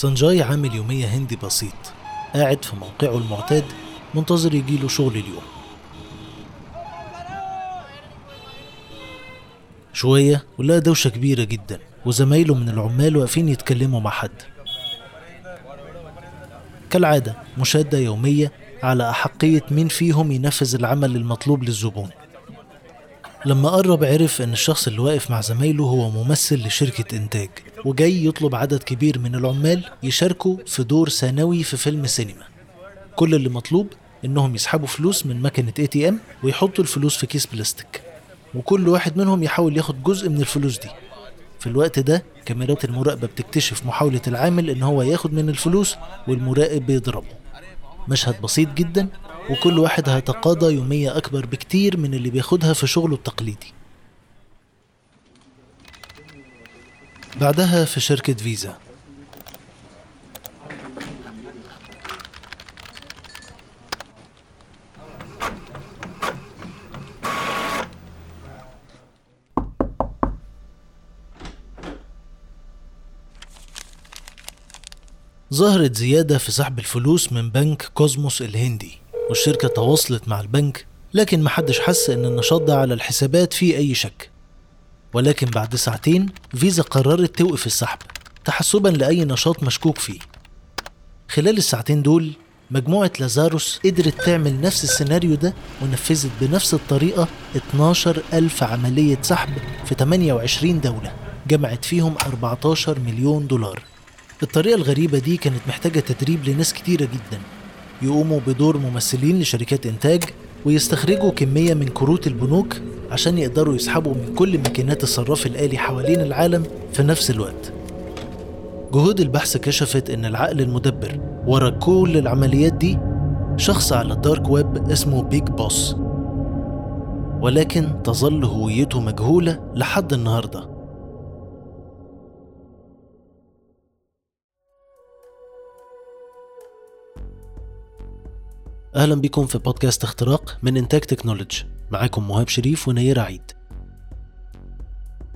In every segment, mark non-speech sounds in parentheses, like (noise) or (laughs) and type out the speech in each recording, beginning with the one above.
سانجاي عامل يومية هندي بسيط قاعد في موقعه المعتاد منتظر يجيله شغل اليوم. شوية ولقى دوشة كبيرة جدا وزمايله من العمال واقفين يتكلموا مع حد. كالعادة مشادة يومية على أحقية مين فيهم ينفذ العمل المطلوب للزبون. لما قرب عرف إن الشخص اللي واقف مع زمايله هو ممثل لشركة إنتاج. وجاي يطلب عدد كبير من العمال يشاركوا في دور ثانوي في فيلم سينما كل اللي مطلوب إنهم يسحبوا فلوس من مكنة ATM ويحطوا الفلوس في كيس بلاستيك. وكل واحد منهم يحاول ياخد جزء من الفلوس دي. في الوقت ده كاميرات المراقبة بتكتشف محاولة العامل إن هو ياخد من الفلوس والمراقب بيضربه. مشهد بسيط جدا وكل واحد هيتقاضى يومية أكبر بكتير من اللي بياخدها في شغله التقليدي. بعدها في شركة فيزا. ظهرت زيادة في سحب الفلوس من بنك كوزموس الهندي والشركة تواصلت مع البنك لكن محدش حس إن النشاط ده على الحسابات فيه أي شك. ولكن بعد ساعتين فيزا قررت توقف السحب تحسبا لأي نشاط مشكوك فيه. خلال الساعتين دول مجموعة لازاروس قدرت تعمل نفس السيناريو ده ونفذت بنفس الطريقة 12 ألف عملية سحب في 28 دولة جمعت فيهم 14 مليون دولار. الطريقة الغريبة دي كانت محتاجة تدريب لناس كتيرة جدا. يقوموا بدور ممثلين لشركات إنتاج ويستخرجوا كمية من كروت البنوك عشان يقدروا يسحبوا من كل ماكينات الصراف الآلي حوالين العالم في نفس الوقت. جهود البحث كشفت إن العقل المدبر ورا كل العمليات دي شخص على ال dark web اسمه Big Boss ولكن تظل هويته مجهولة لحد النهارده. أهلا بكم في بودكاست اختراق من إنتاج تكنولوجي. معاكم مهاب شريف ونير عيد.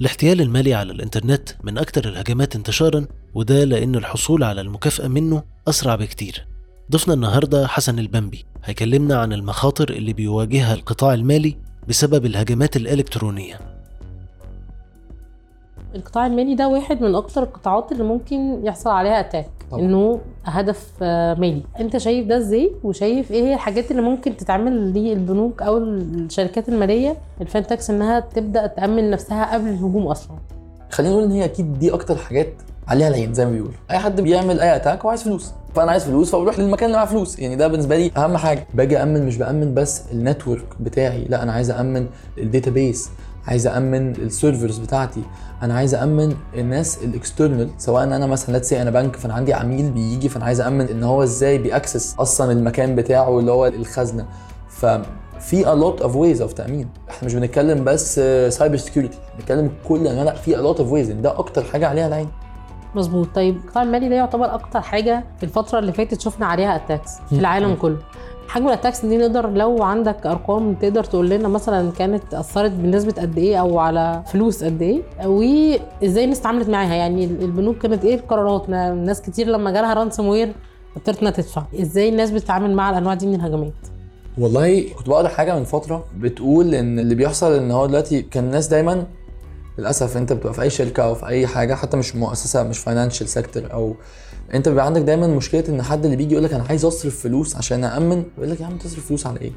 الاحتيال المالي على الإنترنت من أكثر الهجمات انتشارا وده لأن الحصول على المكافأة منه أسرع بكتير. ضيفنا النهاردة حسن البنبي. هيكلمنا عن المخاطر اللي بيواجهها القطاع المالي بسبب الهجمات الإلكترونية. القطاع المالي ده واحد من أكتر القطاعات اللي ممكن يحصل عليها attack إنه هدف آه، مالي. أنت شايف ده إزاي؟ وشايف إيه هي الحاجات اللي ممكن تتعمل للبنوك أو الشركات المالية؟ ال fintechs إنها تبدأ تأمن نفسها قبل الهجوم أصلا. خلينا نقول إن هي أكيد دي أكتر حاجات عليها العين زي ما بيقولوا. أي حد بيعمل أي attack هو عايز فلوس. فأنا عايز فلوس فبروح للمكان اللي معاه فلوس. يعني ده بالنسبة لي أهم حاجة. باجي امن مش بأمن بس ال network بتاعي. لا أنا عايز امن ال database عايز امن ال servers بتاعتي. أنا عايز امن الناس ال external سواء أنا مثلا let's أنا بنك فأنا عندي عميل بيجي فأنا عايز امن إن هو إزاي بي access أصلا المكان بتاعه اللي هو الخزنة. ففي a lot of ways of تأمين. إحنا مش بنتكلم بس cyber security بنتكلم كل لا لا في a lot of ways. ده أكتر حاجة عليها العين. مظبوط. طيب القطاع المالي ده يعتبر أكتر حاجة في الفترة اللي فاتت شفنا عليها attacks في العالم كله. حجم ال attacks دي نقدر لو عندك أرقام تقدر تقول لنا مثلا كانت أثرت بنسبة قد إيه أو على فلوس قد إيه وإزاي الناس اتعاملت معاها. يعني البنوك كانت إيه القرارات؟ ناس كتير لما جالها ransomware اضطرت إنها تدفع. إزاي الناس بتتعامل مع الأنواع دي من الهجمات؟ والله كنت بقرأ حاجة من فترة بتقول إن اللي بيحصل إن هو دلوقتي كان الناس دايما للأسف أنت بتبقى في أي شركة أو في أي حاجة حتى مش مؤسسة مش financial sector أو أنت بيبقى عندك دايما مشكلة إن حد اللي بيجي يقول لك أنا عايز أصرف فلوس عشان امن يقول لك يا عم تصرف فلوس على إيه؟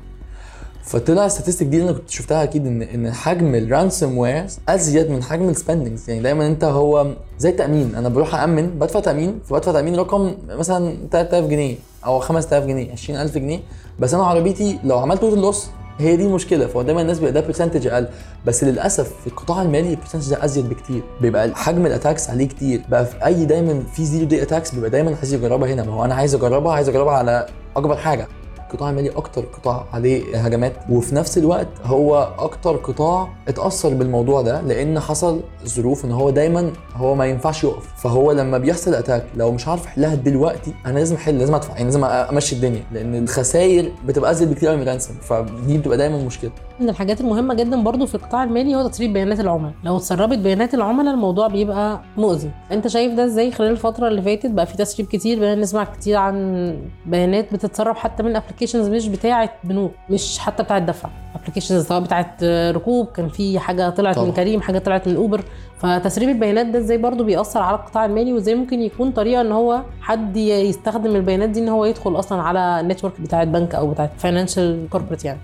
فطلع statistic دي اللي أنا كنت شفتها أكيد إن إن حجم ال ransomwares أزيد من حجم ال spendings يعني دايما أنت هو زي التأمين أنا بروح امن بدفع تأمين فبدفع تأمين رقم مثلا 3000 جنيه أو 5000 جنيه 20000 جنيه بس أنا عربيتي لو عملت total loss هي دي المشكلة فهو دايما الناس بيبقى ده percentage أقل. بس للأسف في القطاع المالي ال percentage ده أزيد بكتير. بيبقى حجم ال attacks عليه كتير. بقى في أي دايما في zero-day attacks بيبقى دايما عايز يجربها هنا. ما هو أنا عايز أجربها عايز أجربها على أكبر حاجة. القطاع المالي أكتر قطاع عليه هجمات وفي نفس الوقت هو أكتر قطاع اتأثر بالموضوع ده لأن حصل ظروف إن هو دايما هو ما ينفعش يقف. فهو لما بيحصل attack لو مش عارف أحلها دلوقتي أنا لازم أحل لازم أدفع يعني لازم أمشي الدنيا لأن الخسائر بتبقى ازيد بكتير من ال ransom فدي بتبقى دايما مشكلة. من الحاجات المهمة جدا برضو في القطاع المالي هو تسريب بيانات العملاء. لو اتسربت بيانات العملاء الموضوع بيبقى مؤذي. أنت شايف ده إزاي؟ خلال الفترة اللي فاتت بقى في تسريب كتير بقينا نسمع كتير عن بيانات بتتسرب حتى من applications مش بتاعة بنوك مش حتى بتاعة دفع. applications سواء بتاعة ركوب كان في حاجة طلعت طبعا. من كريم حاجة طلعت من اوبر فتسريب البيانات ده إزاي برضو بيأثر على القطاع المالي وإزاي ممكن يكون طريقة إن هو حد يستخدم البيانات دي إن هو يدخل أصلا على ال network بتاعة بنك أو بتاعة financial corporate يعني؟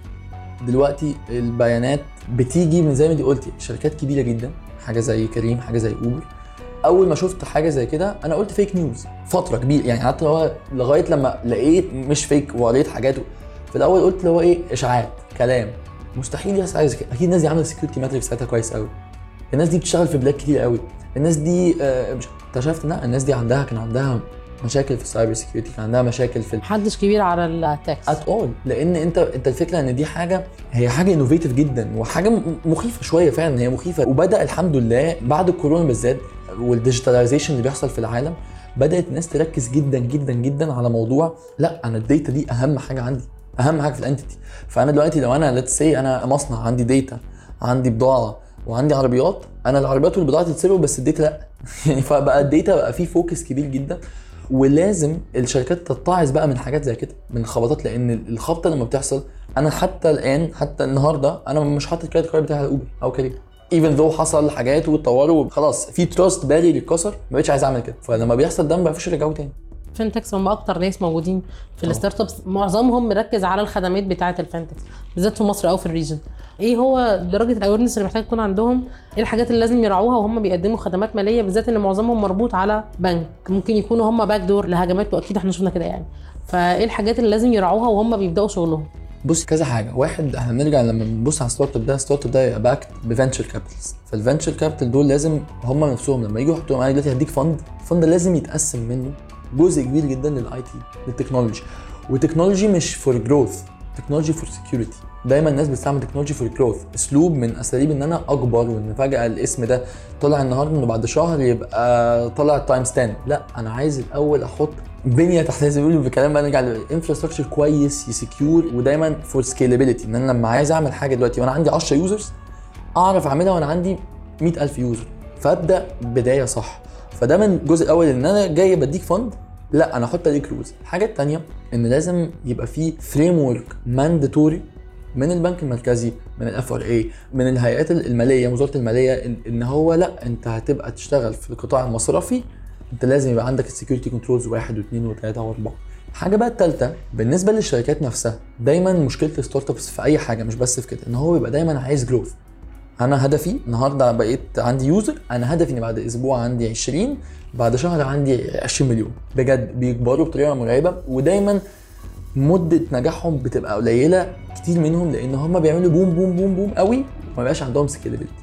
دلوقتي البيانات بتيجي من زي ما انت قلتي شركات كبيرة جدا حاجة زي كريم حاجة زي اوبر أول ما شفت حاجة زي كده أنا قلت fake news فترة كبيرة يعني حتى هو لغاية لما لقيت مش fake وقريت حاجات في الأول قلت اللي هو إيه إشاعات كلام. مستحيل يحصل حاجة زي كده. أكيد الناس دي عاملة security matrix بتاعتها كويس قوي الناس دي بتشتغل في بلاد كتير قوي الناس دي آه، اكتشفت لا الناس دي عندها كان عندها مشاكل في ال cyber security كان عندها مشاكل في محدش كبير على ال attacks at all لأن أنت أنت الفكرة إن دي حاجة هي حاجة innovative جدا وحاجة مخيفة شوية فعلا هي مخيفة. وبدأ الحمد لله بعد الكورونا بالذات وال digitalization اللي بيحصل في العالم بدأت الناس تركز جدا جدا جدا على موضوع لا أنا ال data دي أهم حاجة عندي أهم حاجة في ال entity فأنا دلوقتي لو أنا let's say أنا مصنع عندي data عندي بضاعة وعندي عربيات أنا العربيات والبضاعة تتسرقوا بس ال data لا. (laughs) يعني فبقى ال data بقى فيه focus كبير جدا. ولازم الشركات تتعظ بقى من حاجات زي كده من الخبطات لأن الخبطة لما بتحصل أنا حتى الآن حتى النهارده أنا مش حاطط ال credit card بتاعي على اوبر أو كريم even though حصل حاجات واتطوروا خلاص في trust بالي اللي اتكسر ما بقتش عايز أعمل كده. فلما بيحصل ده ما بيعرفوش يرجعوا تاني. fintechs هم أكتر ناس موجودين في. ال startups معظمهم مركز على الخدمات بتاعة ال fintechs بالذات في مصر أو في ال region. إيه هو درجة ال awareness اللي محتاج تكون عندهم؟ إيه الحاجات اللي لازم يراعوها وهم بيقدموا خدمات مالية؟ بالذات إن معظمهم مربوط على بنك. ممكن يكونوا هم backdoor لهجمات وأكيد إحنا شفنا كده يعني. فإيه الحاجات اللي لازم يراعوها وهم بيبدأوا شغلهم؟ بص كذا حاجة. واحد إحنا بنرجع لما بنبص على ال startup ده ال startup ده يبقى backed ب venture capitals فال venture capital دول لازم هم نفسهم لما يجوا يحطوا معايا دلوقتي هديك fund ال fund لازم يتقسم منه جزء كبير جدا لل IT لل technology و technology مش for growth technology for security دايما الناس بتستعمل technology for growth أسلوب من أساليب إن أنا أكبر وإن فجأة الاسم ده طلع النهارده إنه بعد شهر يبقى طلع times 10 لا أنا عايز الأول أحط بنية تحتيه زي بيقولوا بكلام بقى نرجع لل infrastructure كويس ي secure ودايما for scalability إن أنا لما عايز أعمل حاجة دلوقتي وأنا عندي 10 users أعرف أعملها وأنا عندي 100000 user فأبدأ بداية صح. فده من الجزء الأول إن أنا جاي بديك fund لا أنا أحط عليك rules الحاجة الثانية إن لازم يبقى في framework mandatory من البنك المركزي من ال FRA من الهيئات المالية وزارة المالية ان, إن هو لا أنت هتبقى تشتغل في القطاع المصرفي. أنت لازم يبقى عندك ال security controls واحد واثنين وثلاثه وأربعة. الحاجة بقى الثالثه بالنسبة للشركات نفسها دايما مشكلة ال startups في أي حاجة مش بس في كده إن هو بيبقى دايما عايز growth أنا هدفي النهارده بقيت عندي user أنا هدفي إن بعد أسبوع عندي 20 بعد شهر عندي 20 مليون. بجد بيكبروا بطريقة مرعبة ودايما مدة نجاحهم بتبقى قليلة كتير منهم لأن هم بيعملوا boom boom boom boom قوي وما بقاش عندهم scalability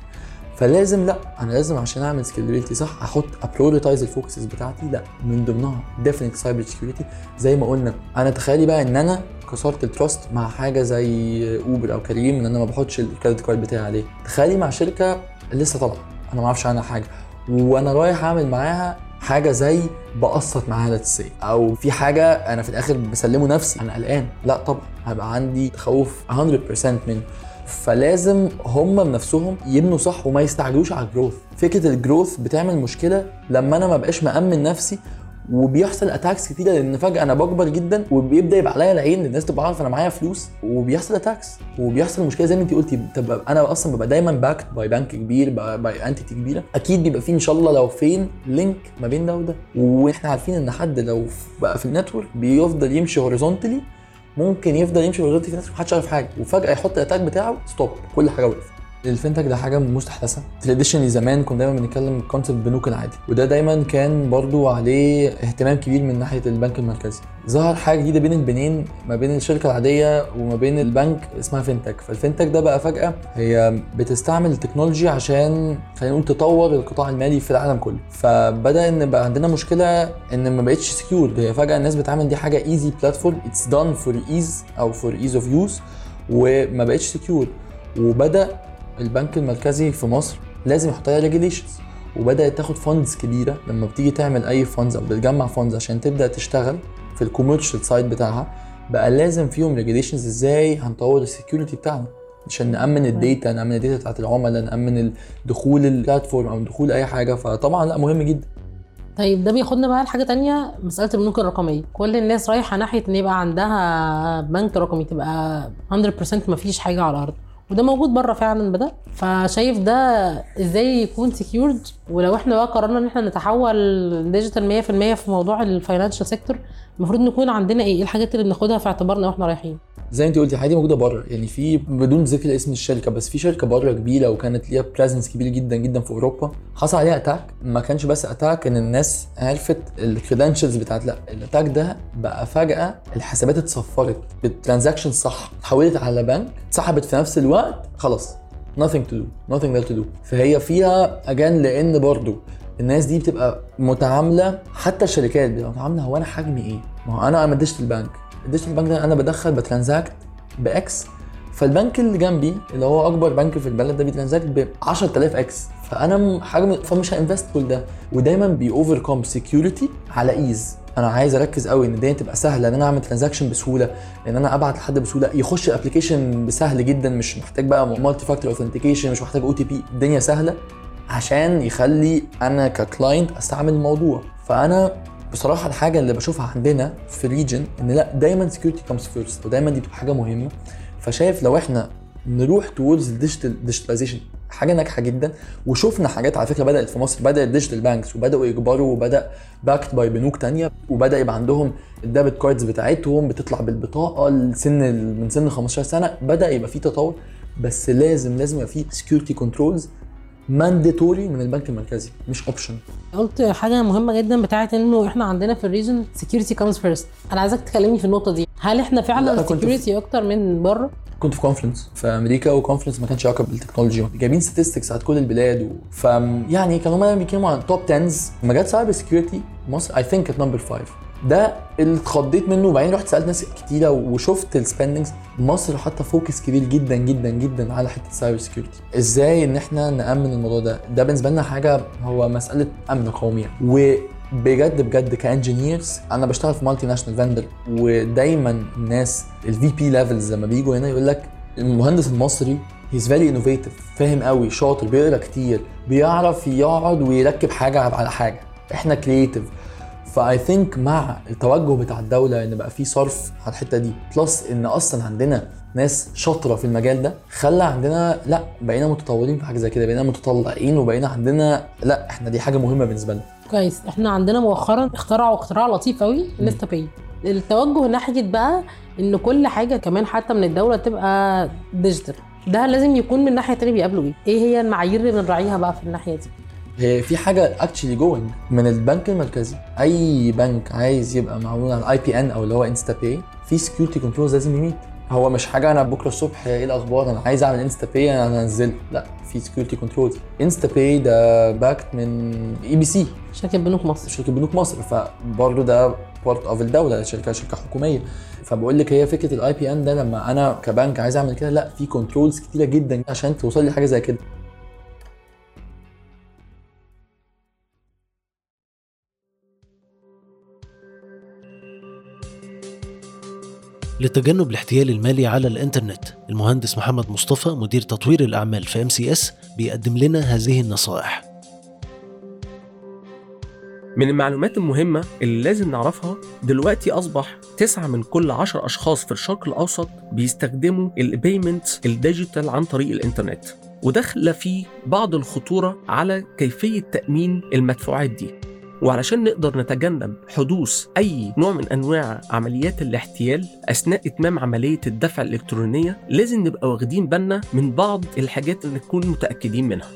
فلازم لا أنا لازم عشان أعمل scalability صح أحط a prioritize ال focuses بتاعتي لا من ضمنها definite cyber security زي ما قلنا أنا تخيلي بقى إن أنا كسرت ال trust مع حاجة زي اوبر أو كريم إن أنا ما بحطش ال credit card بتاعي عليه. تخيلي مع شركة لسه طالعة أنا ما أعرفش عنها حاجة. وأنا رايح أعمل معاها حاجة زي بقسط معاها let's say أو في حاجة أنا في الآخر بسلمه نفسي أنا قلقان. لا طبعا هيبقى عندي تخوف 100% منه. فلازم هم بنفسهم يبنوا صح وما يستعجلوش على ال growth فكرة ال growth بتعمل مشكلة لما أنا ما بقاش مأمن نفسي وبيحصل attacks كتيرة لأن فجأة أنا بكبر جدا وبيبدأ يبقى عليا العين الناس تبقى عارفة أنا معايا فلوس وبيحصل attacks وبيحصل مشكلة زي ما انت قلتي أنا أصلا ببقى دايما backed by بنك كبير by entity كبيرة. أكيد بيبقى فيه إن شاء الله لو thin link ما بين ده وده. وإحنا عارفين إن حد لو بقى في ال network بيفضل يمشي horizontally ممكن يفضل يمشي horizontally في ال network محدش عارف حاجة. وفجأة يحط ال attack بتاعه stop كل حاجة وقفت. ال fintech ده حاجة مستحدثة. traditionally زمان كنا دايما بنتكلم concept البنوك العادي. وده دايما كان برضو عليه اهتمام كبير من ناحية البنك المركزي. ظهر حاجة جديدة بين البنين ما بين الشركة العادية وما بين البنك اسمها fintech فال fintech ده بقى فجأة هي بتستعمل ال technology عشان خلينا نقول تطور القطاع المالي في العالم كله. فبدأ إن بقى عندنا مشكلة إن ما بقتش secure هي فجأة الناس بتعمل دي حاجة easy platform it's done for ease أو for ease of use وما بقتش secure وبدأ البنك المركزي في مصر لازم يحط عليها regulations وبدأت تاخد funds كبيرة لما بتيجي تعمل أي funds أو بتجمع funds عشان تبدأ تشتغل في ال commercial side بتاعها بقى لازم فيهم regulations إزاي هنطور ال security بتاعنا عشان نأمن ال data نأمن ال data بتاعت العملاء نأمن دخول ال platform أو دخول أي حاجة. فطبعا لأ مهم جدا. طيب ده بياخدنا بقى لحاجة تانية مسألة البنوك الرقمية. كل الناس رايحة ناحية إن يبقى عندها بنك رقمي تبقى 100% مفيش حاجة على الأرض. وده موجود بره فعلا بدا فشايف ده إزاي يكون secured ولو إحنا بقى قررنا إن إحنا نتحول digital 100% في موضوع ال financial sector المفروض نكون عندنا إيه؟ إيه الحاجات اللي بناخدها في اعتبارنا وإحنا رايحين؟ زي انت قلتي الحاجة دي موجودة بره. يعني في بدون ذكر اسم الشركة بس في شركة بره كبيرة وكانت ليها presence كبير جدا جدا في أوروبا حصل عليها attack ما كانش بس attack إن الناس عرفت ال credentials بتاعت لا ال attack ده بقى فجأة الحسابات اتصفرت بال transaction صح اتحولت على بنك اتسحبت في نفس الوقت خلاص nothing to do nothing there to do. فهي فيها again لأن برضو الناس دي بتبقى متعاملة حتى الشركات بتبقى متعاملة هو أنا حجمي إيه؟ ما هو أنا ما digital bank. ال digital bank ده أنا بدخل ب transact ب X فالبنك اللي جنبي اللي هو أكبر بنك في البلد ده بي transact ب 10000 X فأنا حجم فمش ه invest كل ده. ودايما بيوفر كوم security على ease أنا عايز أركز قوي إن الدنيا تبقى سهلة إن أنا أعمل transaction بسهولة إن أنا أبعت لحد بسهولة. يخش ال application بسهل جدا مش محتاج بقى multi factor authentication مش محتاج OTP الدنيا سهلة. عشان يخلي أنا ك client أستعمل الموضوع. فأنا بصراحة الحاجة اللي بشوفها عندنا في ال region إن لأ دايما security comes first ودايما دي بتبقى حاجة مهمة. فشايف لو إحنا نروح towards ال digital digitalization حاجة ناجحة جدا. وشفنا حاجات على فكرة بدأت في مصر بدأت digital banks وبدأوا يكبروا وبدأ backed by بنوك تانية وبدأ يبقى عندهم ال debit cards بتاعتهم بتطلع بالبطاقة لسن من سن 15 سنة بدأ يبقى في تطور. بس لازم لازم يبقى في security controls mandatory من البنك المركزي مش option قلت حاجة مهمة جدا بتاعت إنه احنا عندنا في ال region security comes first أنا عايزك تكلمني في النقطة دي. هل إحنا لا، فعلا security أكتر من بره؟ كنت في conference في أمريكا و conference ما كانش علاقة بال technology جايبين statistics على كل البلاد و... ف يعني كانوا هم بيتكلموا عن top 10 مجال cyber security مصر I think كانت number 5 ده اللي اتخضيت منه. وبعدين رحت سألت ناس كتيرة وشفت ال spendings مصر حاطة focus كبير جدا جدا جدا على حتة ال cyber security إزاي إن إحنا نأمن الموضوع ده؟ ده بالنسبة لنا حاجة هو مسألة أمن قومي. وبجد بجد ك engineers أنا بشتغل في multinational vendor ودايما الناس ال VP levels لما بيجوا هنا يقول لك المهندس المصري he's very innovative فاهم قوي شاطر بيقرأ كتير بيعرف يقعد ويركب حاجة على حاجة. إحنا creative ف I think مع التوجه بتاع الدولة إن بقى في صرف على الحتة دي. plus إن أصلا عندنا ناس شاطرة في المجال ده خلى عندنا لأ بقينا متطورين في حاجة زي كده بقينا متطلعين وبقينا عندنا لأ إحنا دي حاجة مهمة بالنسبة لنا. كويس. إحنا عندنا مؤخرا اخترعوا اختراع لطيف قوي InstaPay التوجه ناحية بقى إن كل حاجة كمان حتى من الدولة تبقى digital ده لازم يكون من ناحية تانية بيقابلوا إيه؟ إيه هي المعايير اللي بنراعيها بقى في الناحية دي؟ هي في حاجة actually going من البنك المركزي. أي بنك عايز يبقى معمول على ال IPN أو اللي هو InstaPay في security controls لازم ي meet. هو مش حاجة أنا بكرة الصبح إيه الأخبار؟ أنا عايز أعمل InstaPay أنا هنزل لا في security controls InstaPay ده backed من EBC شركة بنوك مصر. شركة بنوك مصر. فبرضه ده part of الدولة شركة شركة حكومية. فبقول لك هي فكرة ال IPN ده لما أنا كبنك عايز أعمل كده لا في controls كتيرة جدا عشان توصل لي حاجة زي كده. لتجنب الاحتيال المالي على الإنترنت. المهندس محمد مصطفى مدير تطوير الأعمال في MCS بيقدم لنا هذه النصائح. من المعلومات المهمة اللي لازم نعرفها دلوقتي أصبح تسعة من كل عشر أشخاص في الشرق الأوسط بيستخدموا ال payment ال digital عن طريق الإنترنت. وده خلى فيه بعض الخطورة على كيفية تأمين المدفوعات دي. وعلشان نقدر نتجنب حدوث أي نوع من أنواع عمليات الاحتيال أثناء إتمام عملية الدفع الإلكترونية لازم نبقى واخدين بالنا من بعض الحاجات اللي نكون متأكدين منها.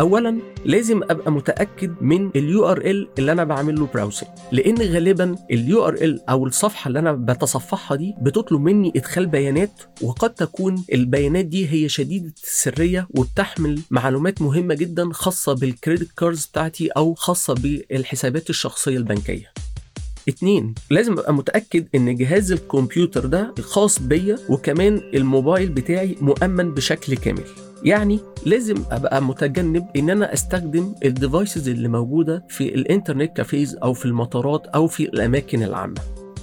اولا لازم أبقى متأكد من ال URL اللي أنا بعمل له browsing لأن غالبا ال URL أو الصفحة اللي أنا بتصفحها دي بتطلب مني إدخال بيانات وقد تكون البيانات دي هي شديدة السرية وبتحمل معلومات مهمة جدا خاصة بال credit cards بتاعتي أو خاصة بالحسابات الشخصية البنكية. اتنين لازم أبقى متأكد إن جهاز الكمبيوتر ده خاص بيا وكمان الموبايل بتاعي مؤمن بشكل كامل. يعني لازم أبقى متجنب إن أنا أستخدم ال devices اللي موجودة في ال internet cafes أو في المطارات أو في الأماكن العامة.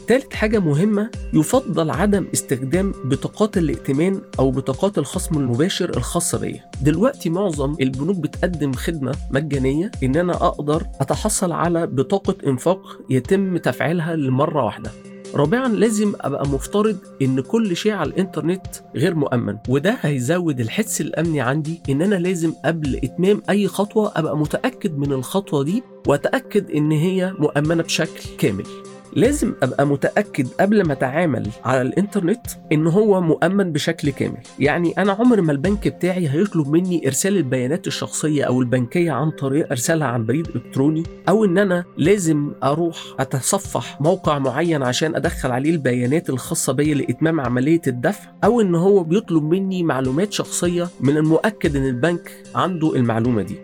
تالت حاجة مهمة يفضل عدم استخدام بطاقات الائتمان أو بطاقات الخصم المباشر الخاصة بيا. دلوقتي معظم البنوك بتقدم خدمة مجانية إن أنا أقدر أتحصل على بطاقة إنفاق يتم تفعيلها لمرة واحدة. رابعا لازم أبقى مفترض إن كل شيء على الإنترنت غير مؤمن وده هيزود الحس الأمني عندي إن أنا لازم قبل إتمام أي خطوة أبقى متأكد من الخطوة دي وأتأكد إن هي مؤمنة بشكل كامل. لازم أبقى متأكد قبل ما أتعامل على الإنترنت إن هو مؤمن بشكل كامل. يعني أنا عمر ما البنك بتاعي هيطلب مني إرسال البيانات الشخصية أو البنكية عن طريق إرسالها عن بريد إلكتروني أو إن أنا لازم أروح أتصفح موقع معين عشان أدخل عليه البيانات الخاصة بيا لإتمام عملية الدفع أو إن هو بيطلب مني معلومات شخصية من المؤكد إن البنك عنده المعلومة دي.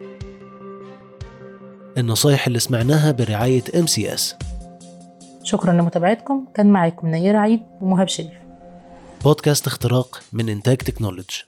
النصايح اللي سمعناها برعاية MCS شكرا لمتابعتكم. كان معاكم نير عيد ومهاب شريف. بودكاست اختراق من إنتاج تكنولوجي.